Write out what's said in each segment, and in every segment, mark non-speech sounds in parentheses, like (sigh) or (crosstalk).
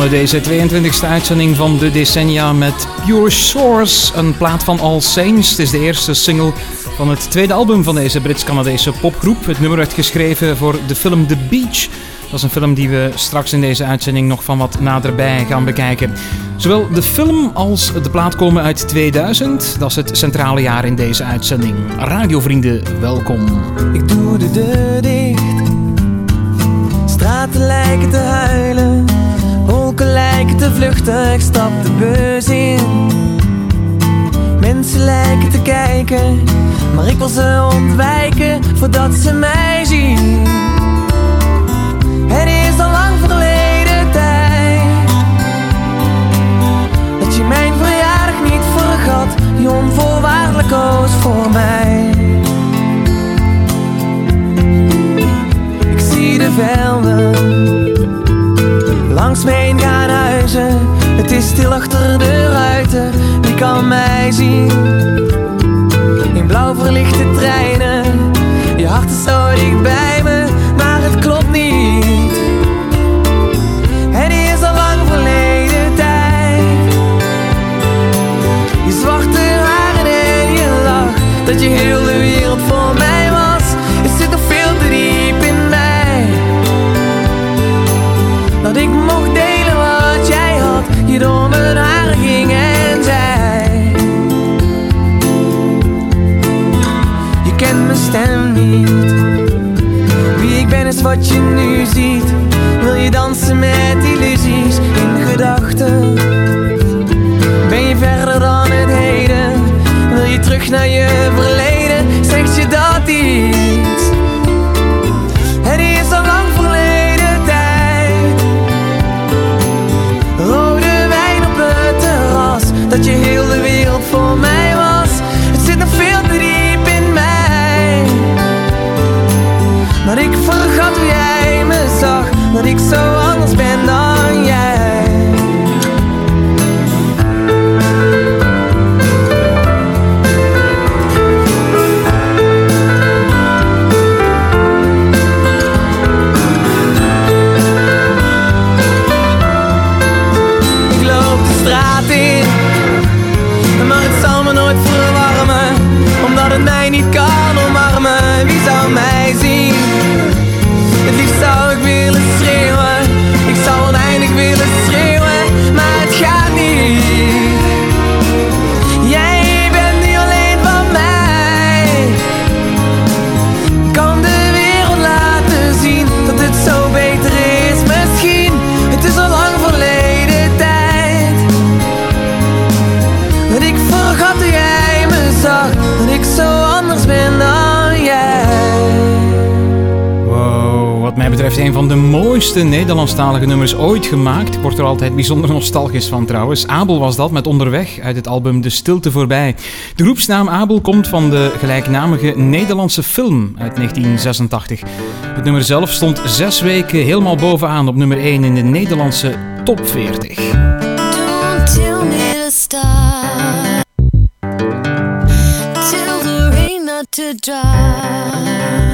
begonnen deze 22e uitzending van de decennia met Pure Source, een plaat van All Saints. Het is de eerste single van het tweede album van deze Brits-Canadese popgroep. Het nummer werd geschreven voor de film The Beach. Dat is een film die we straks in deze uitzending nog van wat naderbij gaan bekijken. Zowel de film als de plaat komen uit 2000. Dat is het centrale jaar in deze uitzending. Radiovrienden, welkom. Ik doe de deur dicht. Straten lijken te huilen. Lijken te vluchten, ik stap de bus in. Mensen lijken te kijken, maar ik wil ze ontwijken Voordat ze mij zien. Het is al lang verleden tijd Dat je mijn verjaardag niet vergat. Die onvoorwaardelijk koos voor mij. Ik zie de velden langs me heen gaan huizen. Het is stil achter de ruiten, wie kan mij zien? In blauw verlichte treinen, je hart is zo dicht bij me, maar het klopt niet. Het is al lang verleden tijd. Je zwarte haren en je lach, dat je heel de wereld voor mij was. Het zit nog veel te diep in mij, dat ik je door haren ging en zei. Je kent mijn stem niet. Wie ik ben is wat je nu ziet. Wil je dansen met illusies in gedachten? Ben je verder dan het heden? Wil je terug naar je een van de mooiste Nederlandstalige nummers ooit gemaakt. Ik word er altijd bijzonder nostalgisch van trouwens. Abel was dat met Onderweg uit het album De Stilte Voorbij. De groepsnaam Abel komt van de gelijknamige Nederlandse film uit 1986. Het nummer zelf stond zes weken helemaal bovenaan op nummer 1 in de Nederlandse top 40. Don't tell me to stop. Tell the rain not to drop.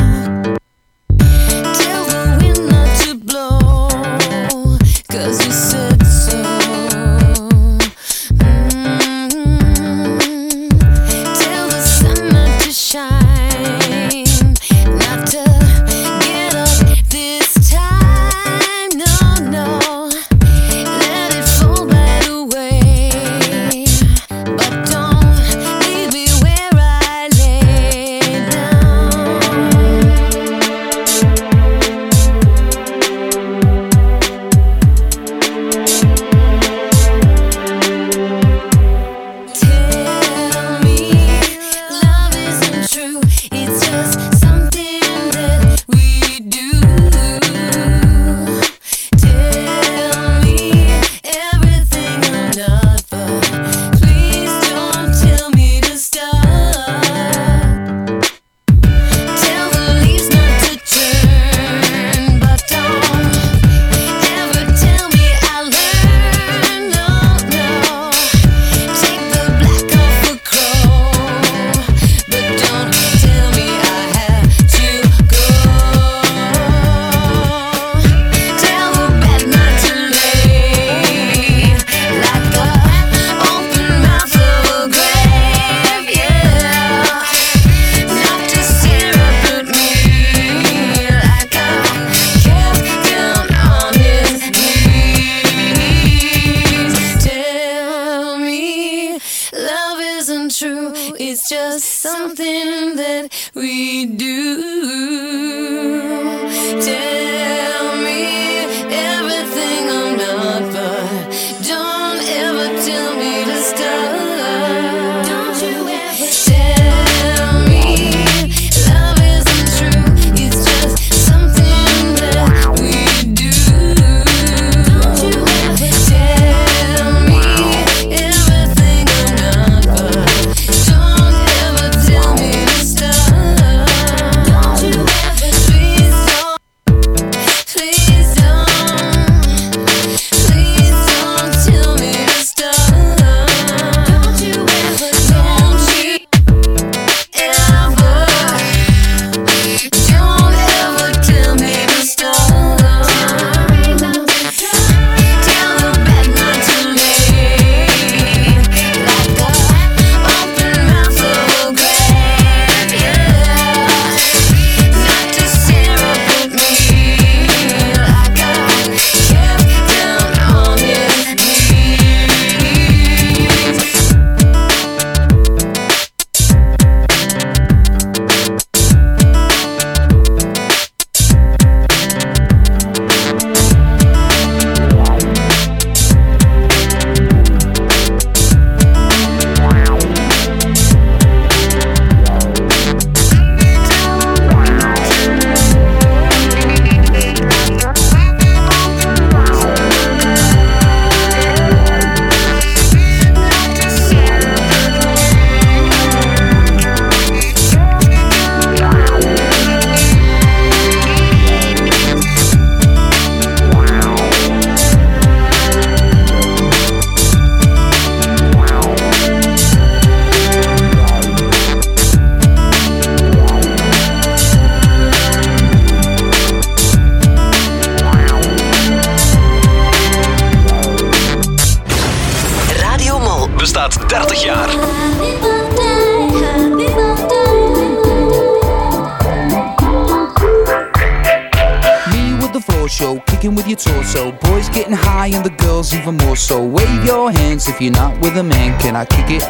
If you're not with a man. Can I kick it?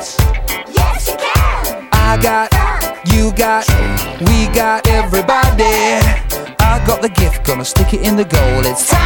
Yes, you can. I got, you got, we got everybody. I got the gift, gonna stick it in the goal. It's time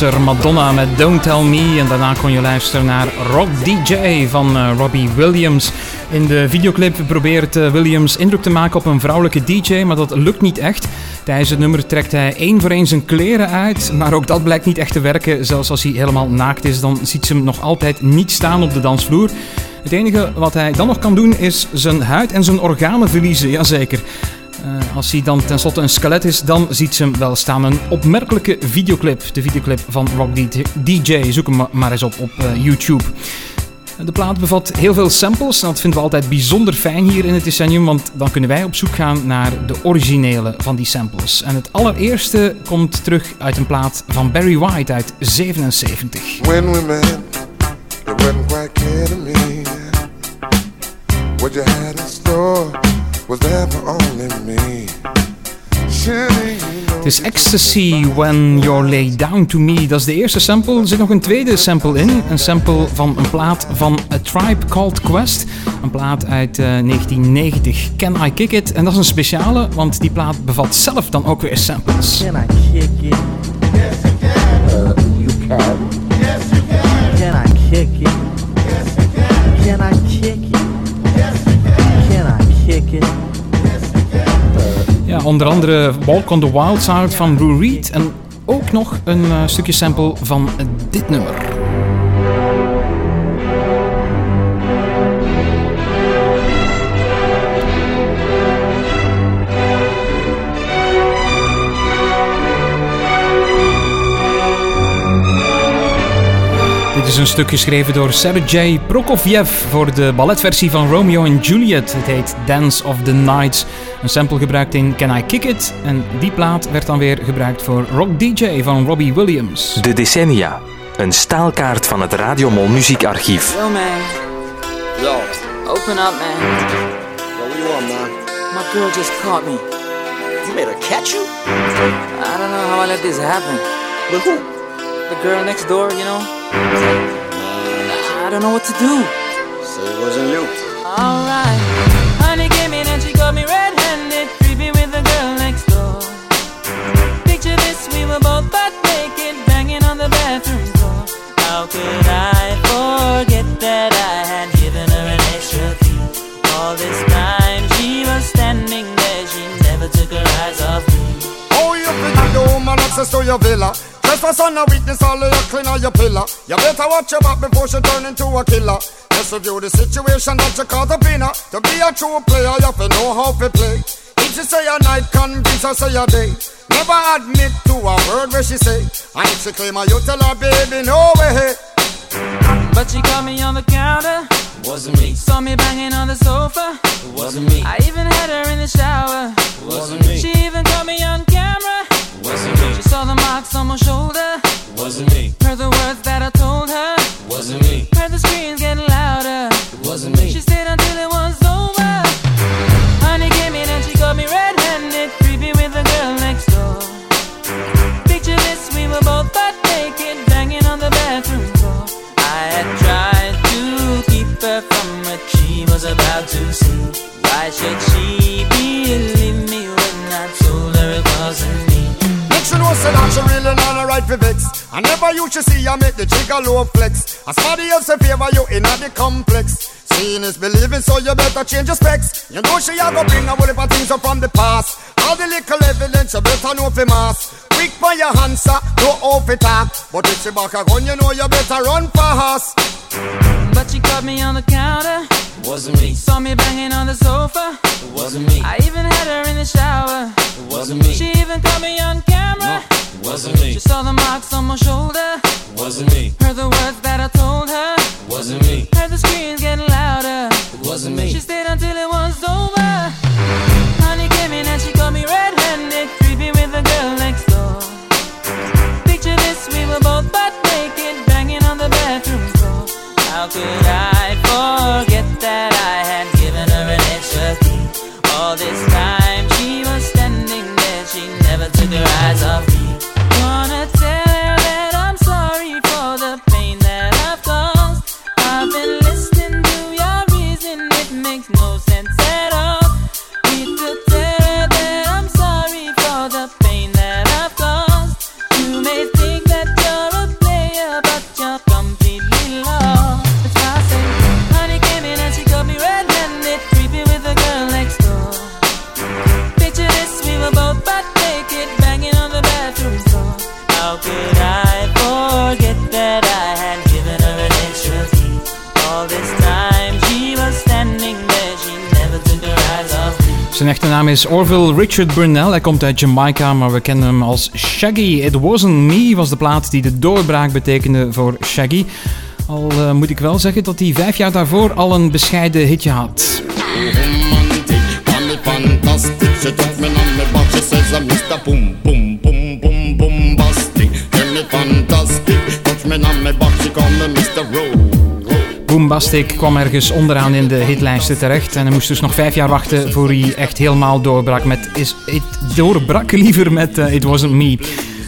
er Madonna met Don't Tell Me en daarna kon je luisteren naar Rock DJ van eh, Robbie Williams. In de videoclip probeert eh, Williams indruk te maken op een vrouwelijke DJ, maar dat lukt niet echt. Tijdens het nummer trekt hij één voor één zijn kleren uit, maar ook dat blijkt niet echt te werken. Zelfs als hij helemaal naakt is, dan ziet ze hem nog altijd niet staan op de dansvloer. Het enige wat hij dan nog kan doen is zijn huid en zijn organen verliezen, jazeker. Eh, als hij dan tenslotte een skelet is, dan ziet ze hem wel staan. Een opmerkelijke videoclip. De videoclip van Rock DJ. Zoek hem ma- maar eens op op eh, YouTube. De plaat bevat heel veel samples en dat vinden we altijd bijzonder fijn hier in het decennium, want dan kunnen wij op zoek gaan naar de originele van die samples. En het allereerste komt terug uit een plaat van Barry White uit 77. When we met, it wasn't quite clear to me. What you had in store Het is Ecstasy When You're Laid Down To Me. Dat is de eerste sample. Er zit nog een tweede sample in. Een sample van een plaat van A Tribe Called Quest. Een plaat uit eh, 1990. Can I Kick It? En dat is een speciale, want die plaat bevat zelf dan ook weer samples. Can I kick onder andere Walk on the Wild Side van Lou Reed. En ook nog een eh, stukje sample van dit nummer. Dit is een stuk geschreven door Sergei Prokofiev voor de balletversie van Romeo en Juliet. Het heet Dance of the Night. Een sample gebruikt in Can I Kick It? En die plaat werd dan weer gebruikt voor Rock DJ van Robbie Williams. De decennia. Een staalkaart van het Radiomol muziekarchief. Yo, man. Yo, Open up, man. yo, what you want, man? My girl just caught me. You made her catch you? I don't know how I let this happen. But who? The girl next door, you know? I don't know what to do. Say it wasn't you. Alright. Honey came in and she got me red-handed, creepy with the girl next door. Picture this, we were both butt naked, banging on the bathroom floor. How could I forget that I had given her an extra key? All this time she was standing there, she never took her eyes off me. Oh, you think the woman access to your villa? Just for son of witness, all of your clean on your pillar. You better watch your back before she turn into a killer. Just review the situation that you caught up in her. To be a true player, you have to know how to play. If she say a night, convince her say a day. Never admit to a word where she say. And if she claim her, you tell her, baby, no way. But she caught me on the counter. Wasn't me, Saw me banging on the sofa. wasn't me, I even had her in the shower. wasn't me, She even caught me on camera. Wasn't me, She saw the marks on my shoulder. wasn't me, Heard the words that I told her. wasn't me, Heard the screams getting louder. wasn't me. She stayed until it was over. Honey came in and she got me red-handed, creepy with the girl next door. Picture this, we were both butt naked, banging on the bathroom floor. I had tried to keep her from what she was about to see. Right for vex. I never used to see her make the jigger low flex. As somebody else in favor you in a the complex. Seeing is believing, so you better change your specs. You know she a go bring a whole heap of things up from the past. All the little evidence you better know for mass. Quick for your answer, no off it talk. But if she back a gun, you know you better run fast. But she caught me on the counter, Wasn't me, saw me banging on the sofa. wasn't me, I even had her in the shower. wasn't me, She even caught me on camera. wasn't me, She saw the marks on my shoulder. wasn't me, Heard the words that I told her. wasn't me, Heard the screams getting louder. wasn't me. She stayed until it was over. Is Orville Richard Burnell. Hij komt uit Jamaica, maar we kennen hem als Shaggy. It Wasn't Me was de plaat die de doorbraak betekende voor Shaggy. Al eh, moet ik wel zeggen dat hij vijf jaar daarvoor al een bescheiden hitje had. Boom Bombastic kwam ergens onderaan in de hitlijsten terecht. En hij moest dus nog vijf jaar wachten voor hij echt helemaal doorbrak met... Is, it doorbrak liever met eh, It Wasn't Me.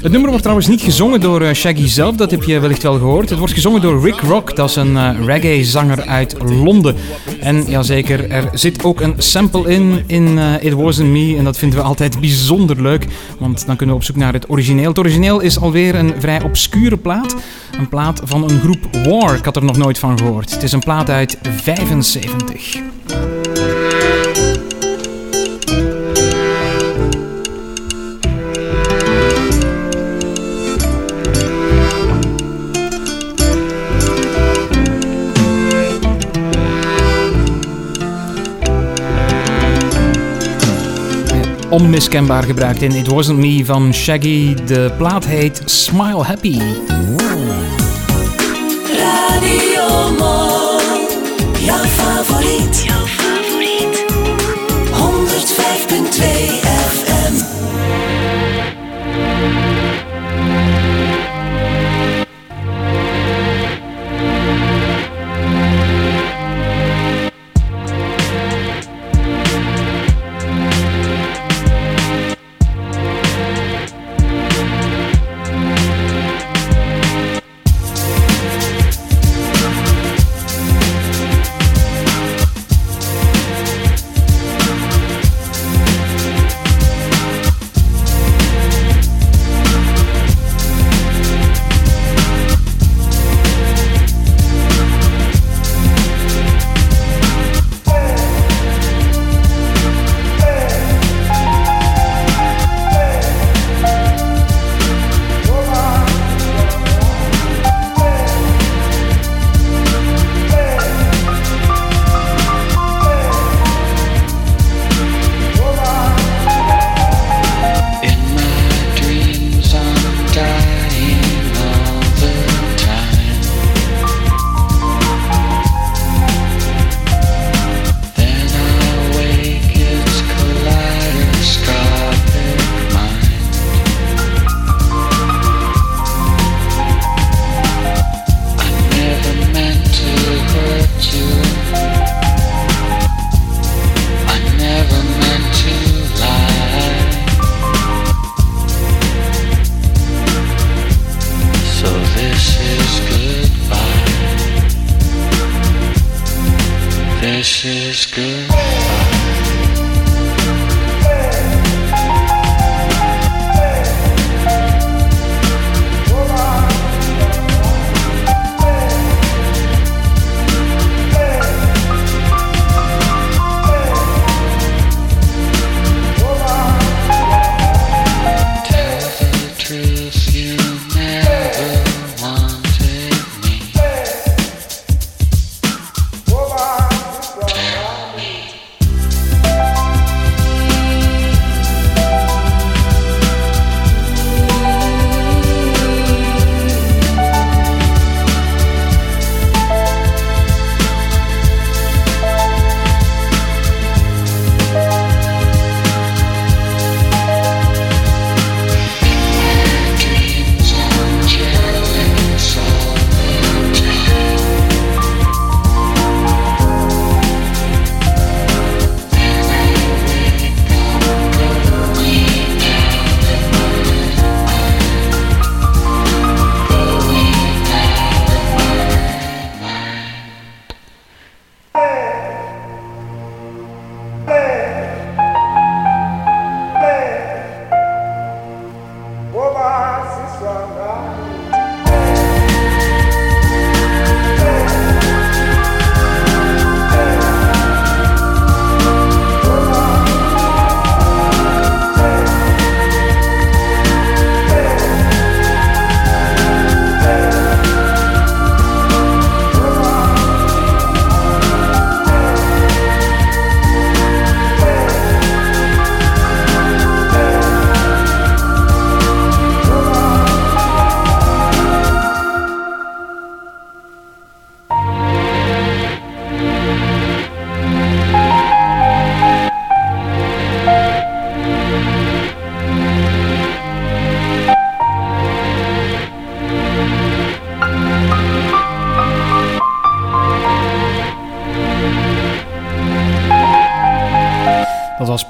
Het nummer wordt trouwens niet gezongen door eh, Shaggy zelf, dat heb je wellicht wel gehoord. Het wordt gezongen door Rick Rock, dat is een eh, reggae-zanger uit Londen. En jazeker, er zit ook een sample in, in eh, It Wasn't Me. En dat vinden we altijd bijzonder leuk, want dan kunnen we op zoek naar het origineel. Het origineel is alweer een vrij obscure plaat. Een plaat van een groep War, ik had er nog nooit van gehoord. Het is een plaat uit 75. Onmiskenbaar gebruikt in It Wasn't Me van Shaggy. De plaat heet Smile Happy.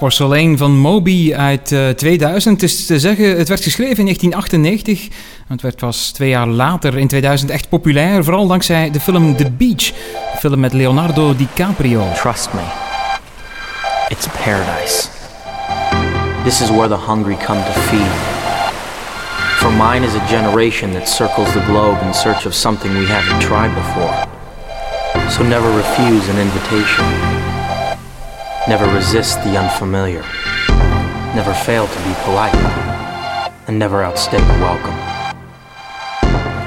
Was Porcelain van Moby uit eh, 2000. Het is te zeggen, het werd geschreven in 1998. Het werd pas twee jaar later, in 2000, echt populair. Vooral dankzij de film The Beach. Een film met Leonardo DiCaprio. Trust me. It's paradise. This is where the hungry come to feed. For mine is a generation that circles the globe in search of something we haven't tried before. So never refuse an invitation. Never resist the unfamiliar. Never fail to be polite. And never outstay your welcome.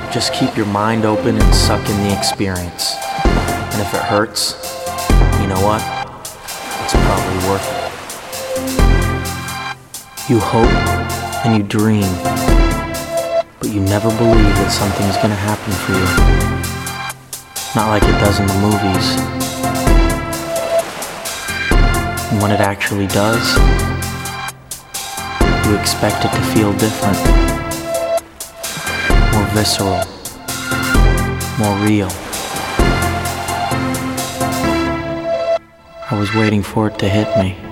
Just keep your mind open and suck in the experience. And if it hurts, you know what? It's probably worth it. You hope and you dream, but you never believe that something's gonna happen for you. Not like it does in the movies. When it actually does, you expect it to feel different, more visceral, more real. I was waiting for it to hit me.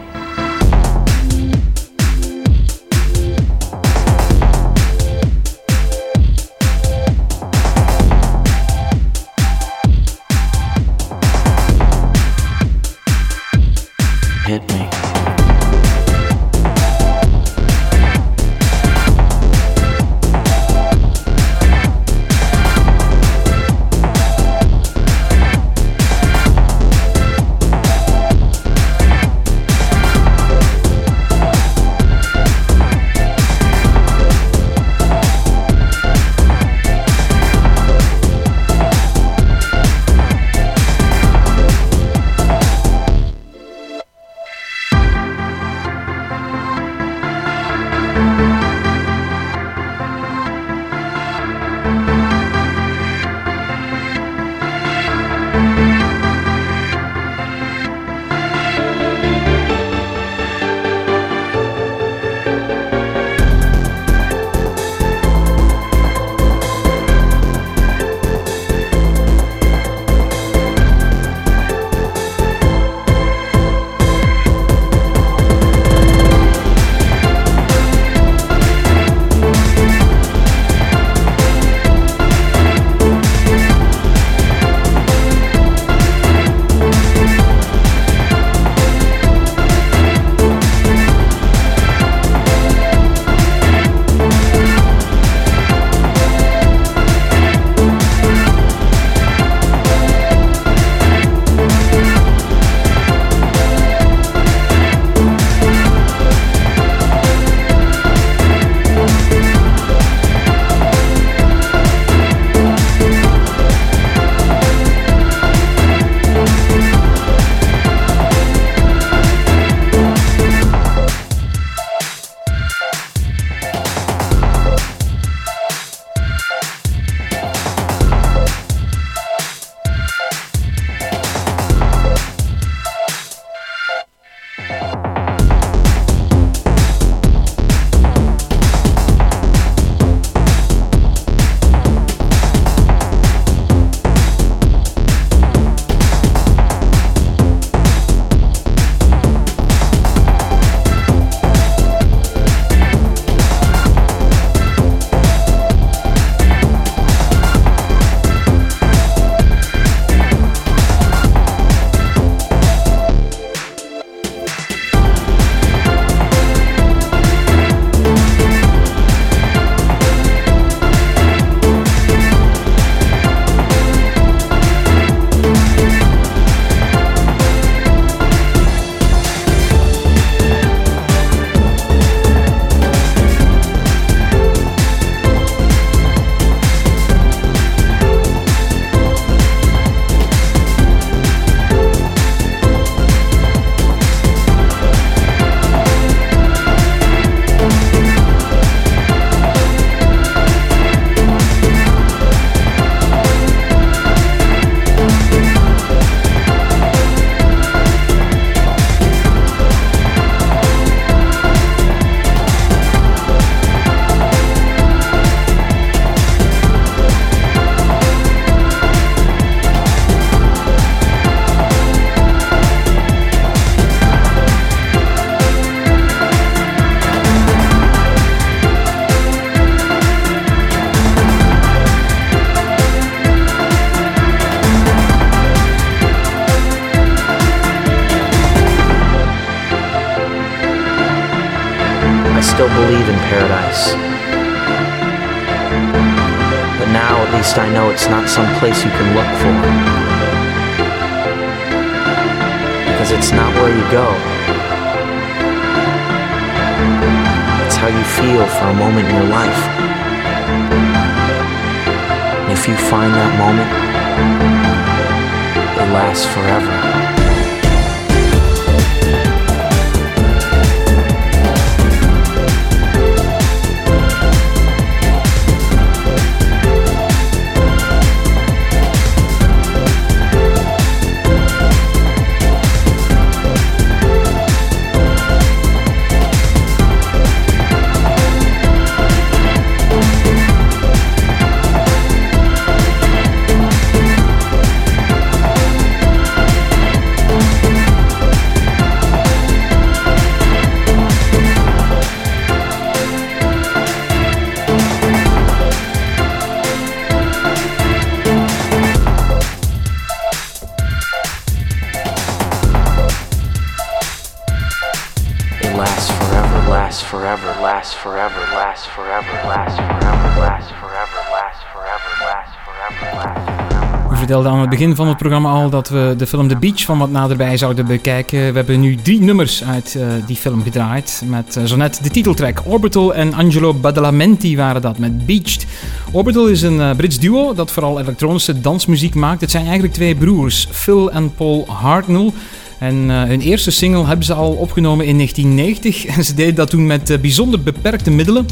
Begin van het programma al dat we de film The Beach van wat naderbij zouden bekijken. We hebben nu drie nummers uit eh, die film gedraaid. Met eh, zo net de titeltrack. Orbital en Angelo Badalamenti waren dat met Beached. Orbital is een eh, Brits duo dat vooral elektronische dansmuziek maakt. Het zijn eigenlijk twee broers, Phil en Paul Hartnell. En hun eerste single hebben ze al opgenomen in 1990. (laughs) En ze deden dat toen met bijzonder beperkte middelen.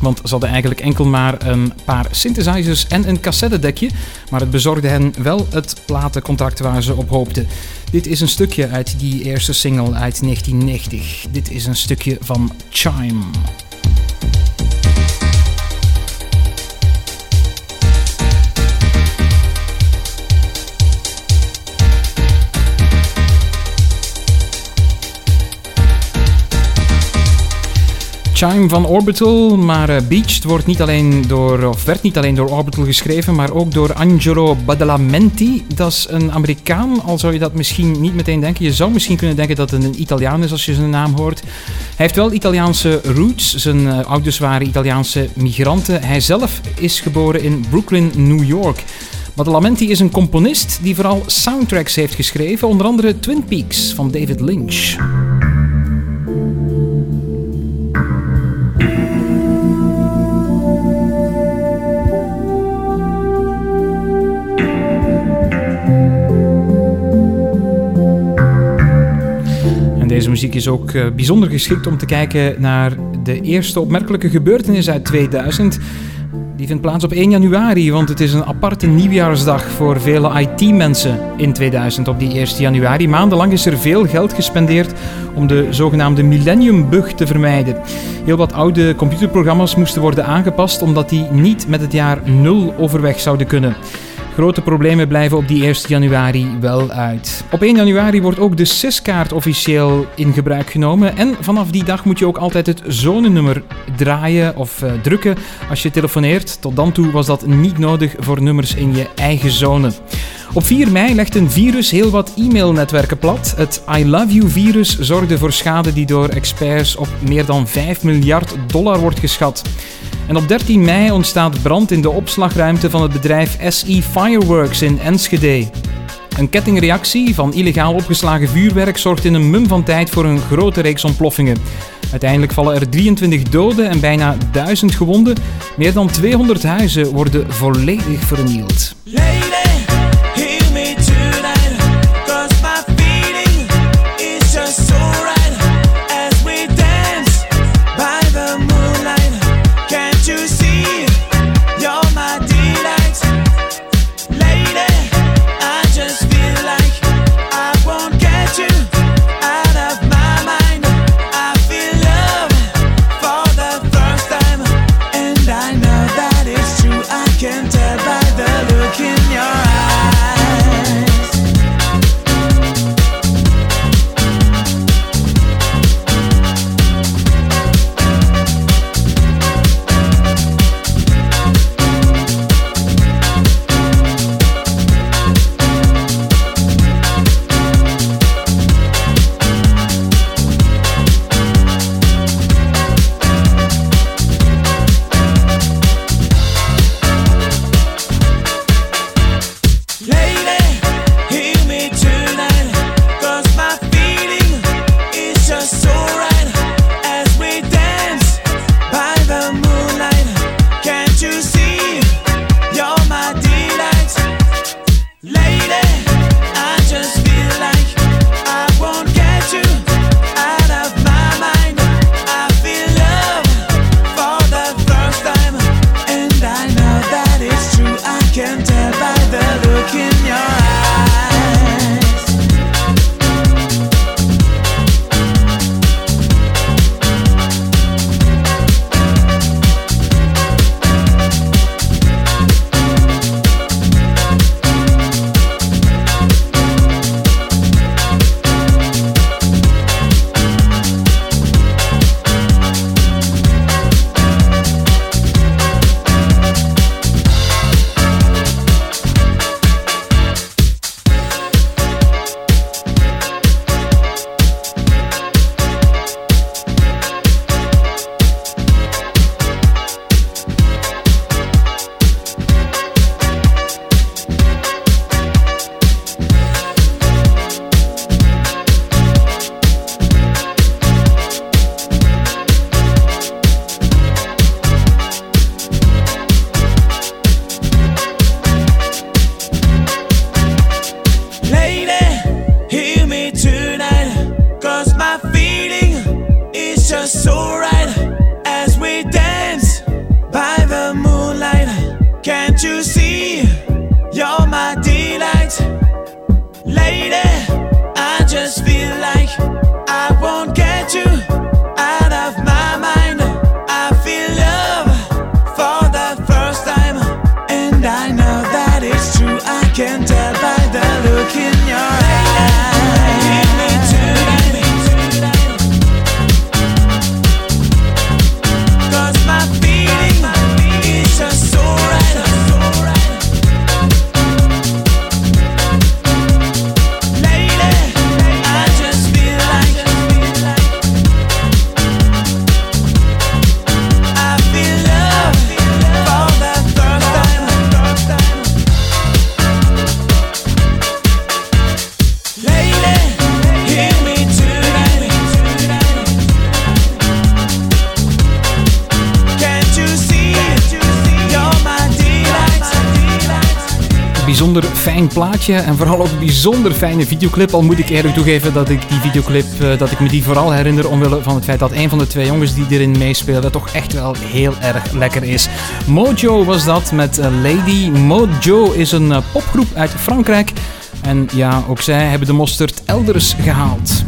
Want ze hadden eigenlijk enkel maar een paar synthesizers en een cassettedekje. Maar het bezorgde hen wel het platencontract waar ze op hoopten. Dit is een stukje uit die eerste single uit 1990. Dit is een stukje van Chime. Chime van Orbital, maar eh, Beached wordt niet alleen door, of werd niet alleen door Orbital geschreven, maar ook door Angelo Badalamenti. Dat is een Amerikaan, al zou je dat misschien niet meteen denken. Je zou misschien kunnen denken dat het een Italiaan is als je zijn naam hoort. Hij heeft wel Italiaanse roots. Zijn eh, ouders waren Italiaanse migranten. Hij zelf is geboren in Brooklyn, New York. Badalamenti is een componist die vooral soundtracks heeft geschreven, onder andere Twin Peaks van David Lynch. Deze muziek is ook eh, bijzonder geschikt om te kijken naar de eerste opmerkelijke gebeurtenis uit 2000. Die vindt plaats op 1 januari, want het is een aparte nieuwjaarsdag voor vele IT-mensen in 2000 op die 1 januari. Maandenlang is er veel geld gespendeerd om de zogenaamde Millennium Bug te vermijden. Heel wat oude computerprogramma's moesten worden aangepast omdat die niet met het jaar 0 overweg zouden kunnen. Grote problemen blijven op die 1 januari wel uit. Op 1 januari wordt ook de SIS-kaart officieel in gebruik genomen. En vanaf die dag moet je ook altijd het zonenummer draaien of eh, drukken als je telefoneert. Tot dan toe was dat niet nodig voor nummers in je eigen zone. Op 4 mei legt een virus heel wat e-mailnetwerken plat. Het I Love You-virus zorgde voor schade die door experts op meer dan 5 miljard dollar wordt geschat. En op 13 mei ontstaat brand in de opslagruimte van het bedrijf SE Fireworks in Enschede. Een kettingreactie van illegaal opgeslagen vuurwerk zorgt in een mum van tijd voor een grote reeks ontploffingen. Uiteindelijk vallen er 23 doden en bijna 1000 gewonden. Meer dan 200 huizen worden volledig vernield. En vooral ook een bijzonder fijne videoclip. Al moet ik eerlijk toegeven dat ik die videoclip, eh, dat ik me die vooral herinner omwille van het feit dat een van de twee jongens die erin meespelen toch echt wel heel erg lekker is. Mojo was dat met eh, Lady. Mojo is een eh, popgroep uit Frankrijk. En ja, ook zij hebben de mosterd elders gehaald.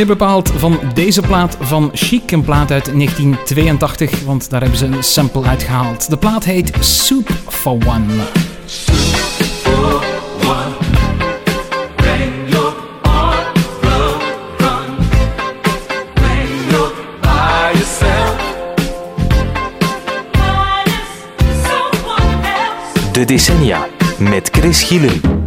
Meer bepaald van deze plaat van Chic, een plaat uit 1982, want daar hebben ze een sample uit gehaald. De plaat heet Soup for One. De decennia met Chris Gielen.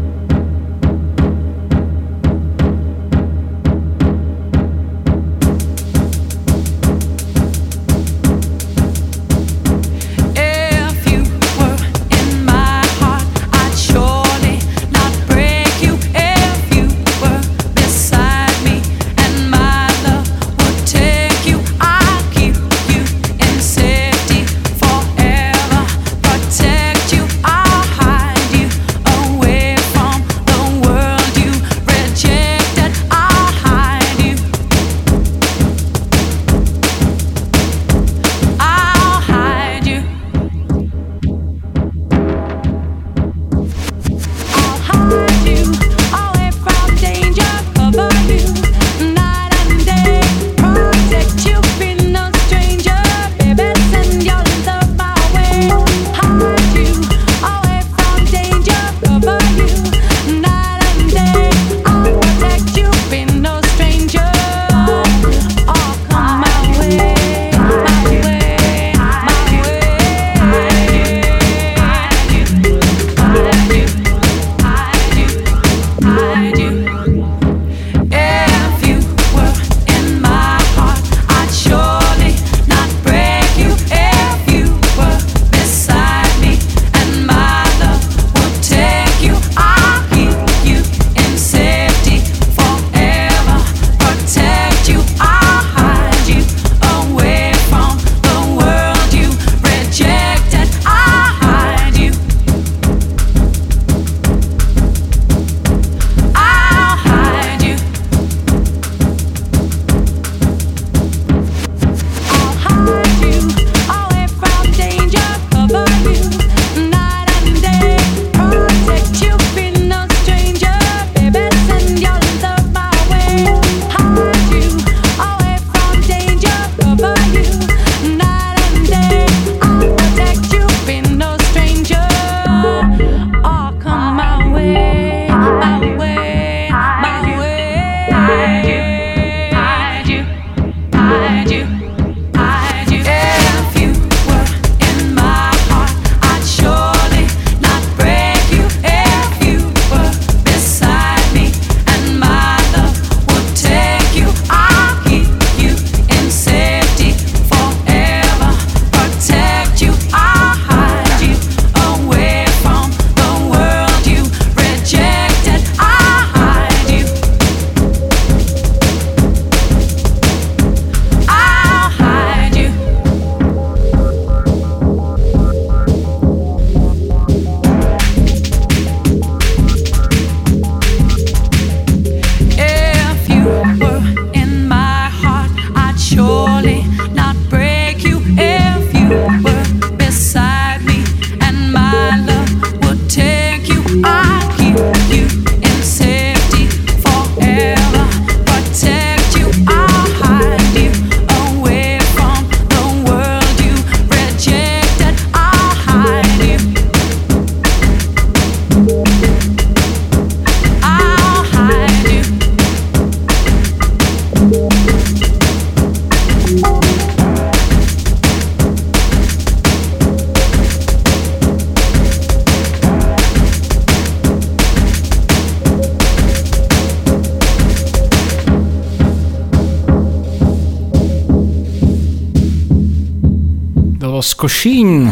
Coshin.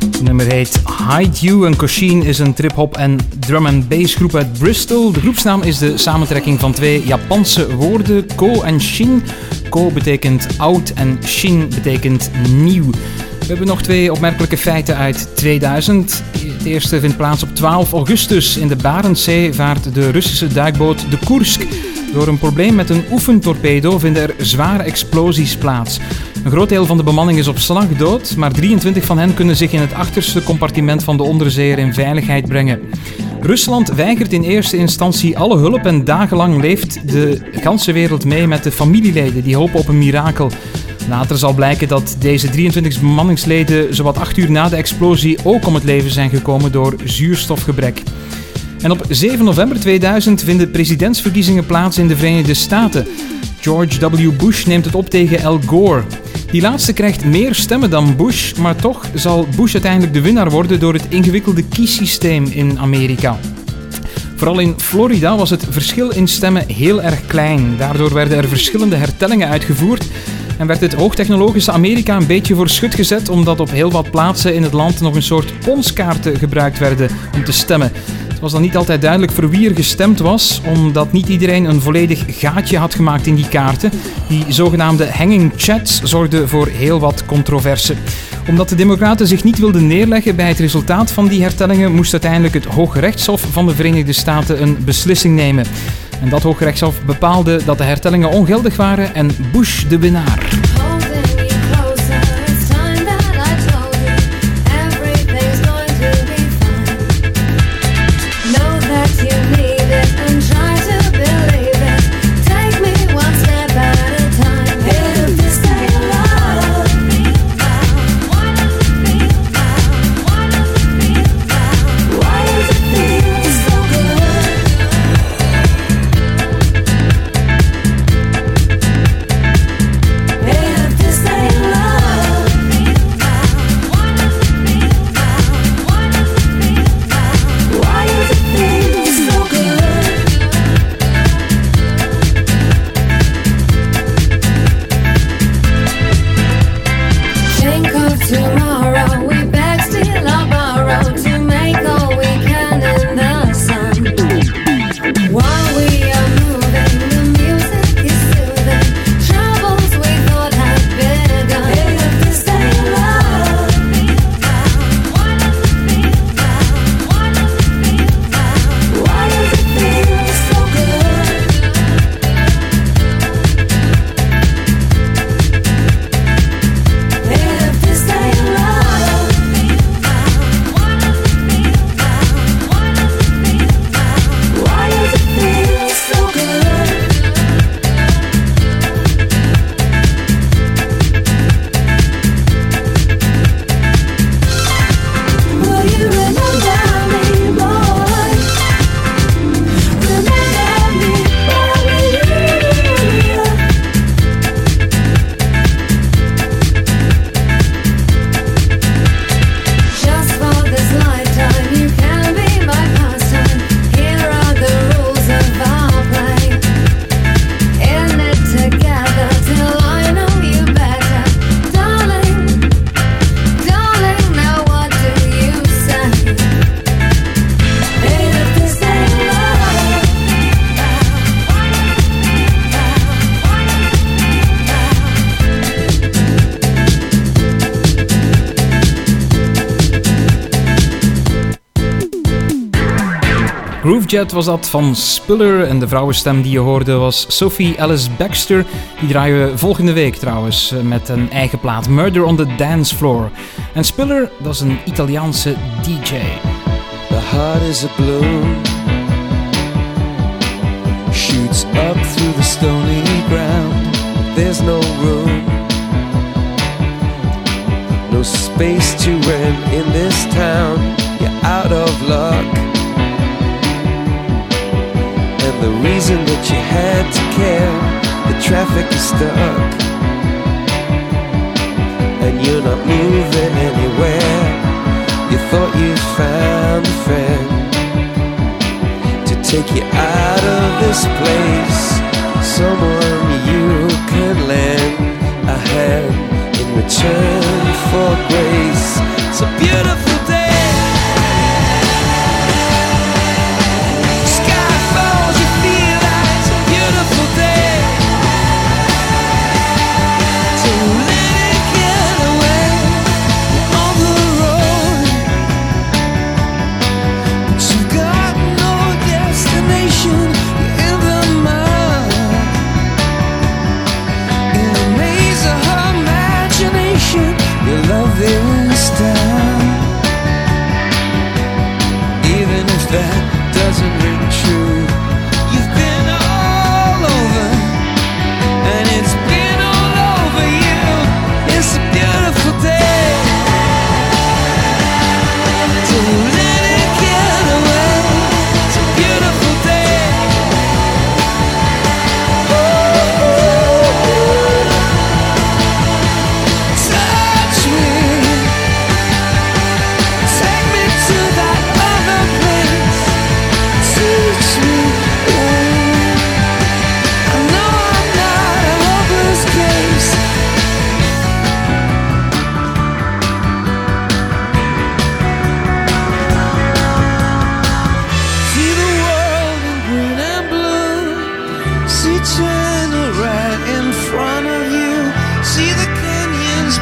Het nummer heet Hide You en Coshin is een trip-hop en drum and bass groep uit Bristol. De groepsnaam is de samentrekking van twee Japanse woorden, Ko en Shin. Ko betekent oud en Shin betekent nieuw. We hebben nog twee opmerkelijke feiten uit 2000. Het eerste vindt plaats op 12 augustus. In de Barentszee vaart de Russische duikboot de Kursk. Door een probleem met een oefentorpedo vinden er zware explosies plaats. Een groot deel van de bemanning is op slag dood, maar 23 van hen kunnen zich in het achterste compartiment van de onderzeeër in veiligheid brengen. Rusland weigert in eerste instantie alle hulp en dagenlang leeft de ganse wereld mee met de familieleden die hopen op een mirakel. Later zal blijken dat deze 23 bemanningsleden zowat 8 uur na de explosie ook om het leven zijn gekomen door zuurstofgebrek. En op 7 november 2000 vinden presidentsverkiezingen plaats in de Verenigde Staten. George W. Bush neemt het op tegen Al Gore. Die laatste krijgt meer stemmen dan Bush, maar toch zal Bush uiteindelijk de winnaar worden door het ingewikkelde kiessysteem in Amerika. Vooral in Florida was het verschil in stemmen heel erg klein. Daardoor werden er verschillende hertellingen uitgevoerd en werd het hoogtechnologische Amerika een beetje voor schut gezet omdat op heel wat plaatsen in het land nog een soort ponskaarten gebruikt werden om te stemmen. Het was dan niet altijd duidelijk voor wie er gestemd was, omdat niet iedereen een volledig gaatje had gemaakt in die kaarten. Die zogenaamde hanging chats zorgden voor heel wat controverse. Omdat de Democraten zich niet wilden neerleggen bij het resultaat van die hertellingen, moest uiteindelijk het Hooggerechtshof van de Verenigde Staten een beslissing nemen. En dat Hooggerechtshof bepaalde dat de hertellingen ongeldig waren en Bush de winnaar. Groovejet was dat van Spiller en de vrouwenstem die je hoorde was Sophie Alice Baxter. Die draaien we volgende week trouwens eh, met een eigen plaat Murder on the Dance Floor. En Spiller, dat is een Italiaanse DJ. The heart is a balloon Shoots up through the stony ground There's no room No space to rent in this town You're out of luck the reason that you had to care. The traffic is stuck, and you're not moving anywhere. You thought you found a friend to take you out of this place. Someone you could lend a hand in return for grace. So beautiful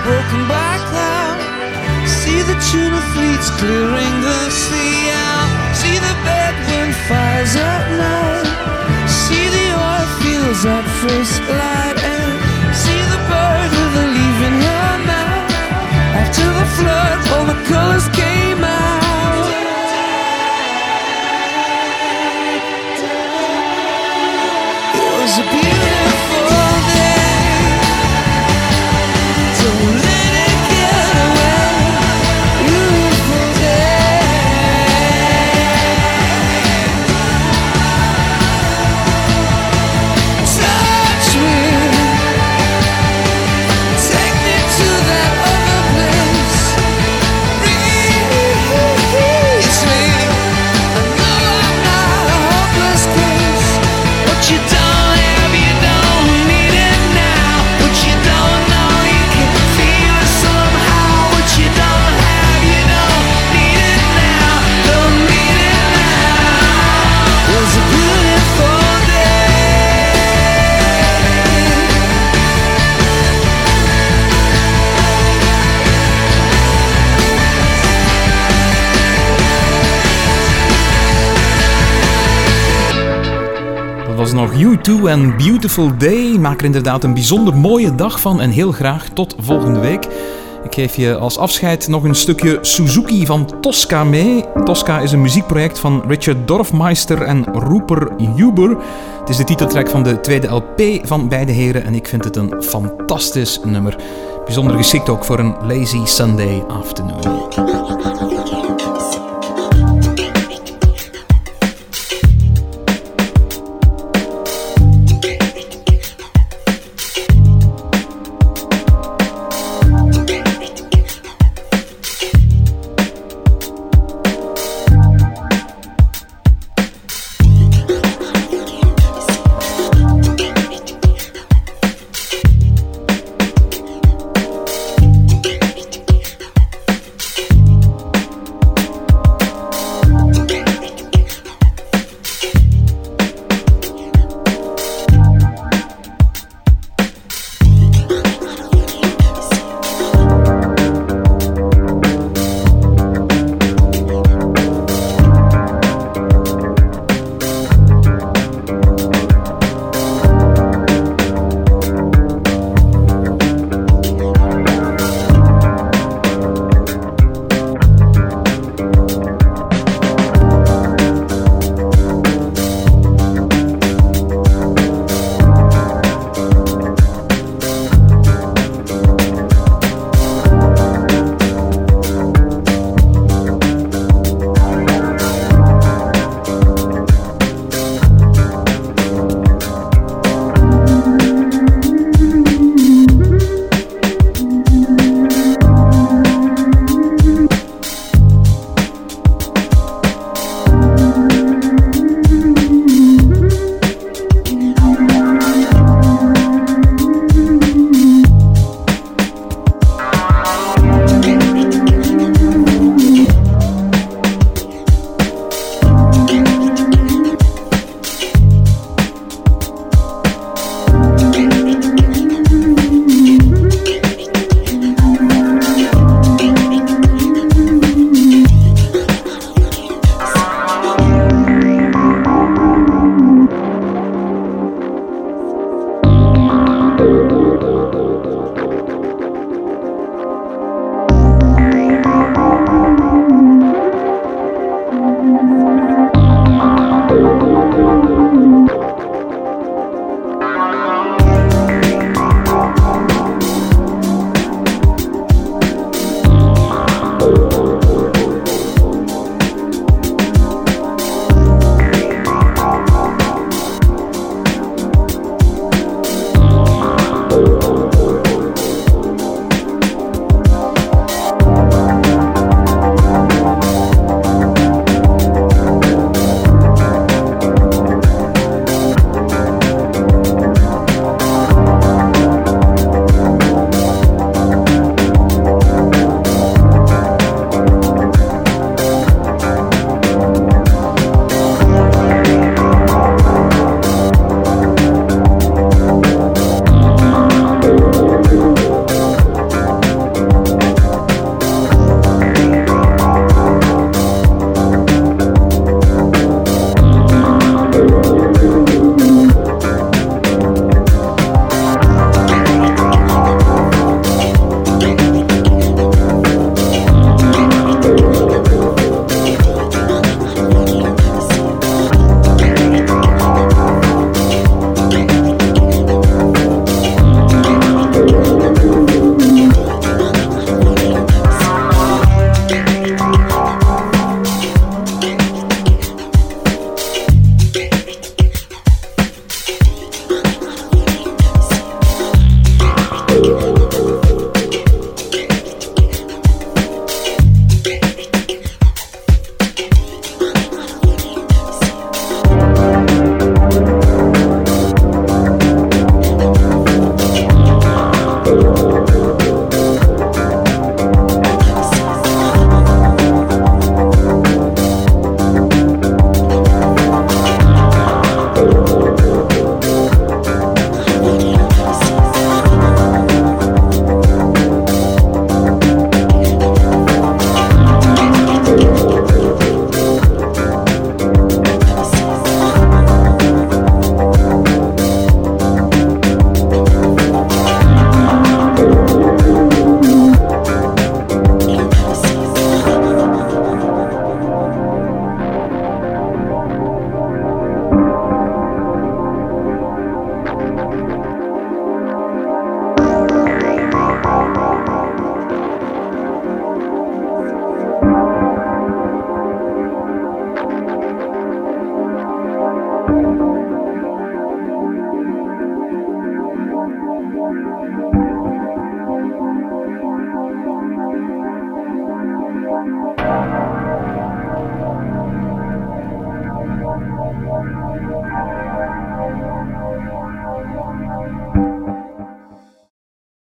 broken by cloud. See the tuna fleets clearing the sea out. See the bedroom fires at night. See the oil fields at first light. And see the bird with a leaf in her mouth. After the flood, all the colors U2 en Beautiful Day. Maak er inderdaad een bijzonder mooie dag van en heel graag tot volgende week. Ik geef je als afscheid nog een stukje Suzuki van Tosca mee. Tosca is een muziekproject van Richard Dorfmeister en Rupert Huber. Het is de titeltrack van de tweede LP van beide heren en ik vind het een fantastisch nummer. Bijzonder geschikt ook voor een lazy Sunday afternoon.